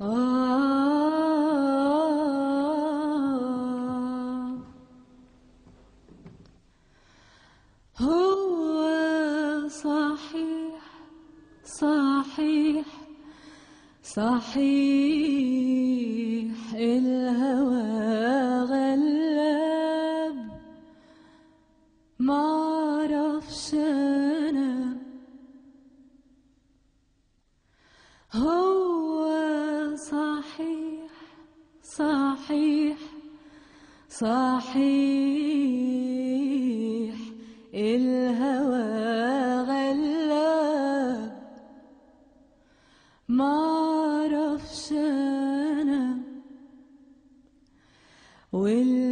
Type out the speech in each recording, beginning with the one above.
آه. صحيح الهوى غلاب معرفش أنا. هو صحيح الهوى غلاب معرفش أنا والهجر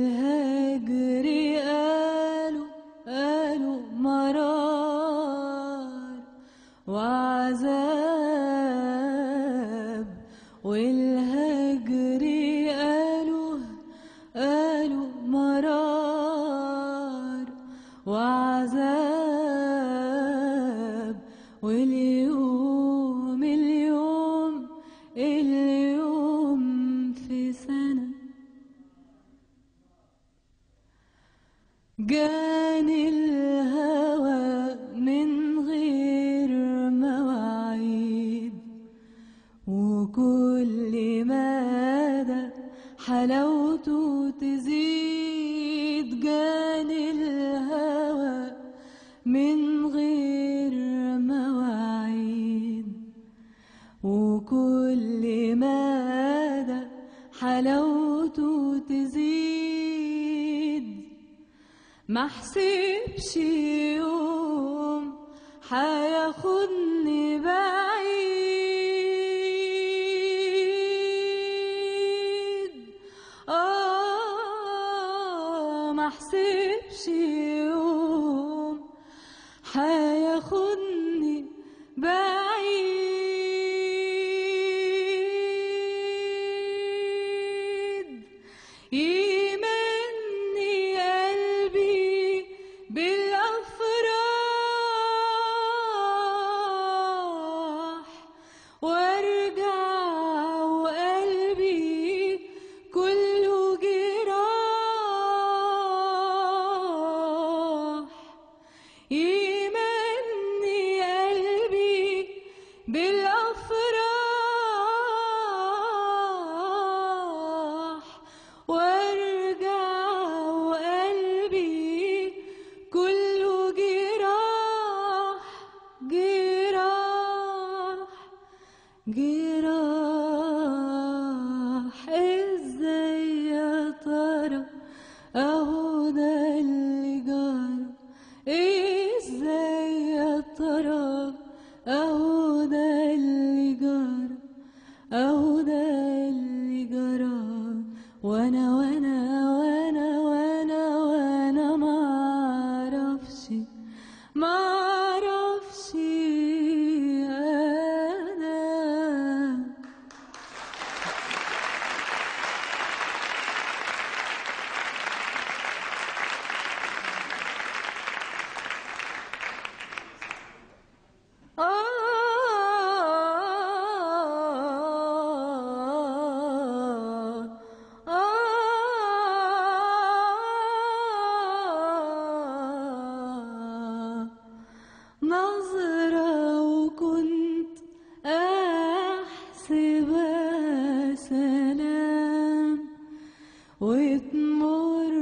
واليوم اليوم اليوم في سنة. جاني الهوى من غير مواعيد وكل مدى حلاوته تزيد. جاني الهوى من مدى حلاوته تزيد؟ ما حسبش يوم حياخدني بعيد. آه ما حسبش يوم al أحسبها سلام وتمر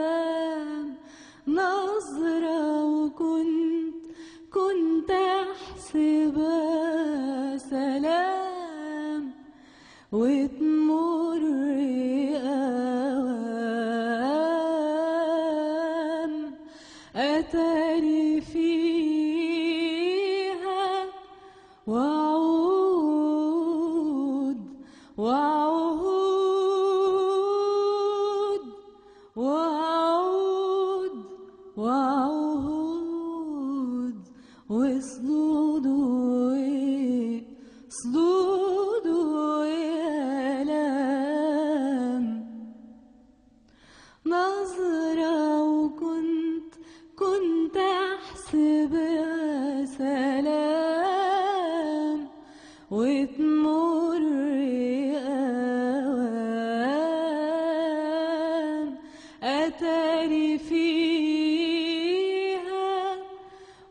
أوام نظرة وكنت كنت أحسبها سلام. وتمر أوام أتاني فيها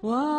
Whoa.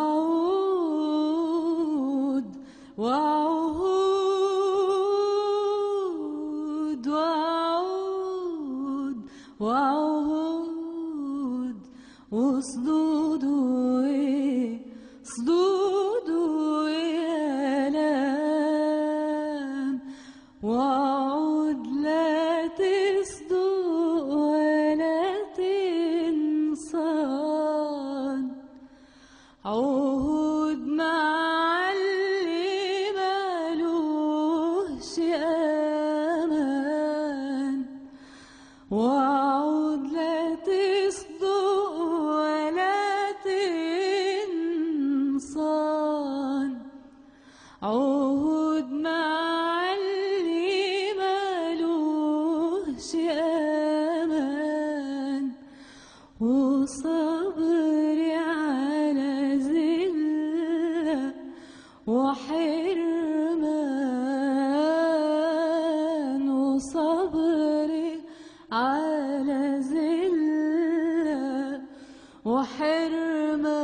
وحرمان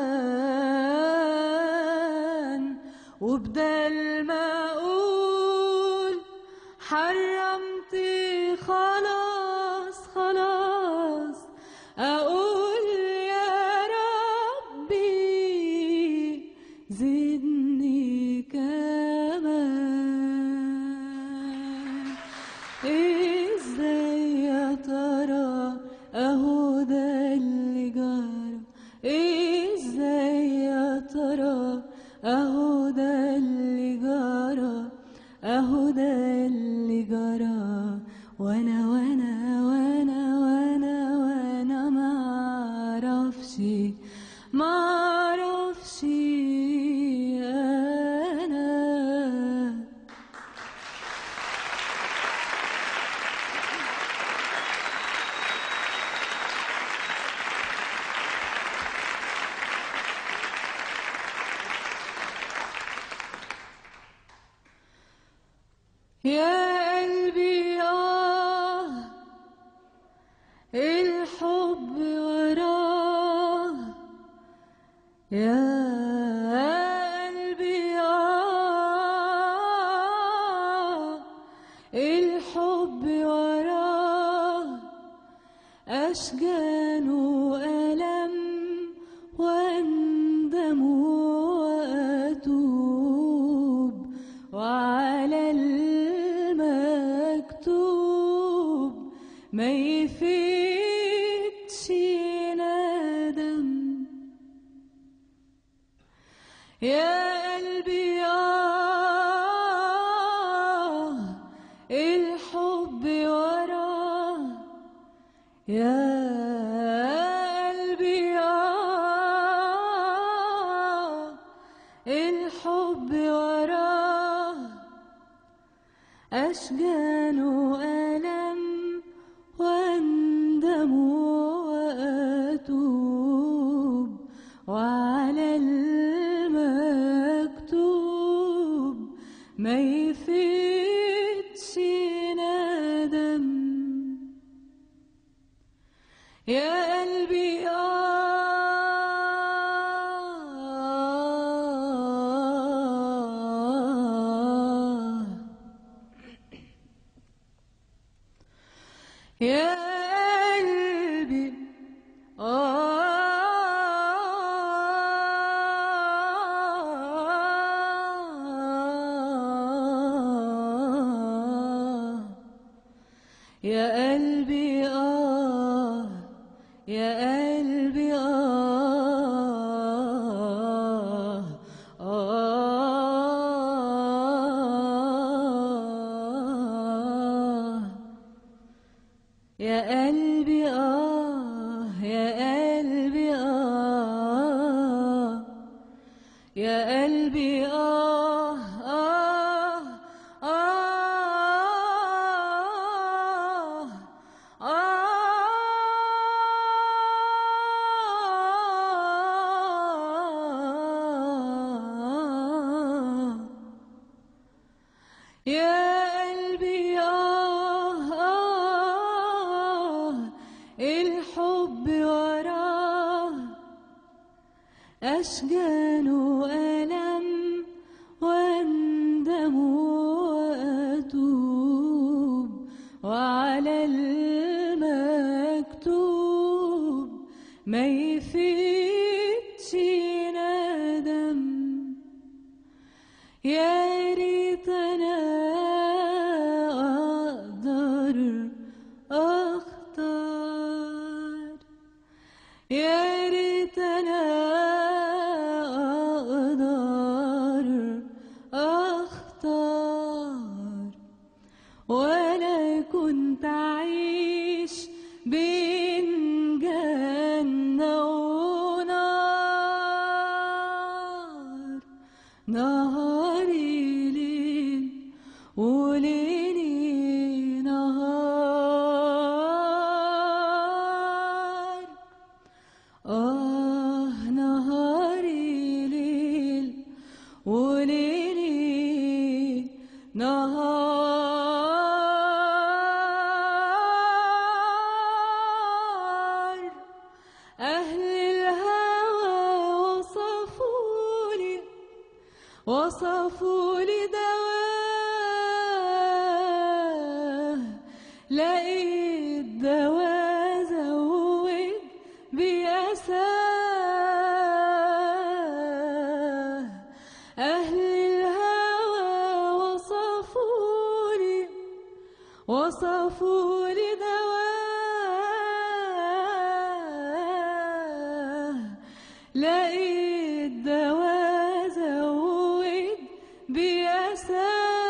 وبدل أنا يا قلبي آه الحب يا قلبي آه الحب وراه أشجان وألم وأندم وأتوب وعلى المكتوب ما يفيد good يا قلبي آه يا قلبي آه آه يا قلبي آه يا قلبي آه يا قلبي آه. يا قلبي آه آه الحب وراه. أشجان وألم واندم وأتوب وعلى المكتوب. ما يفيدش ندم. يا ولا كنت أعيش بين جنة وصفوا لي دواه لقيت دوا زود بأساه. أهل الهوى وصفوا لي bless.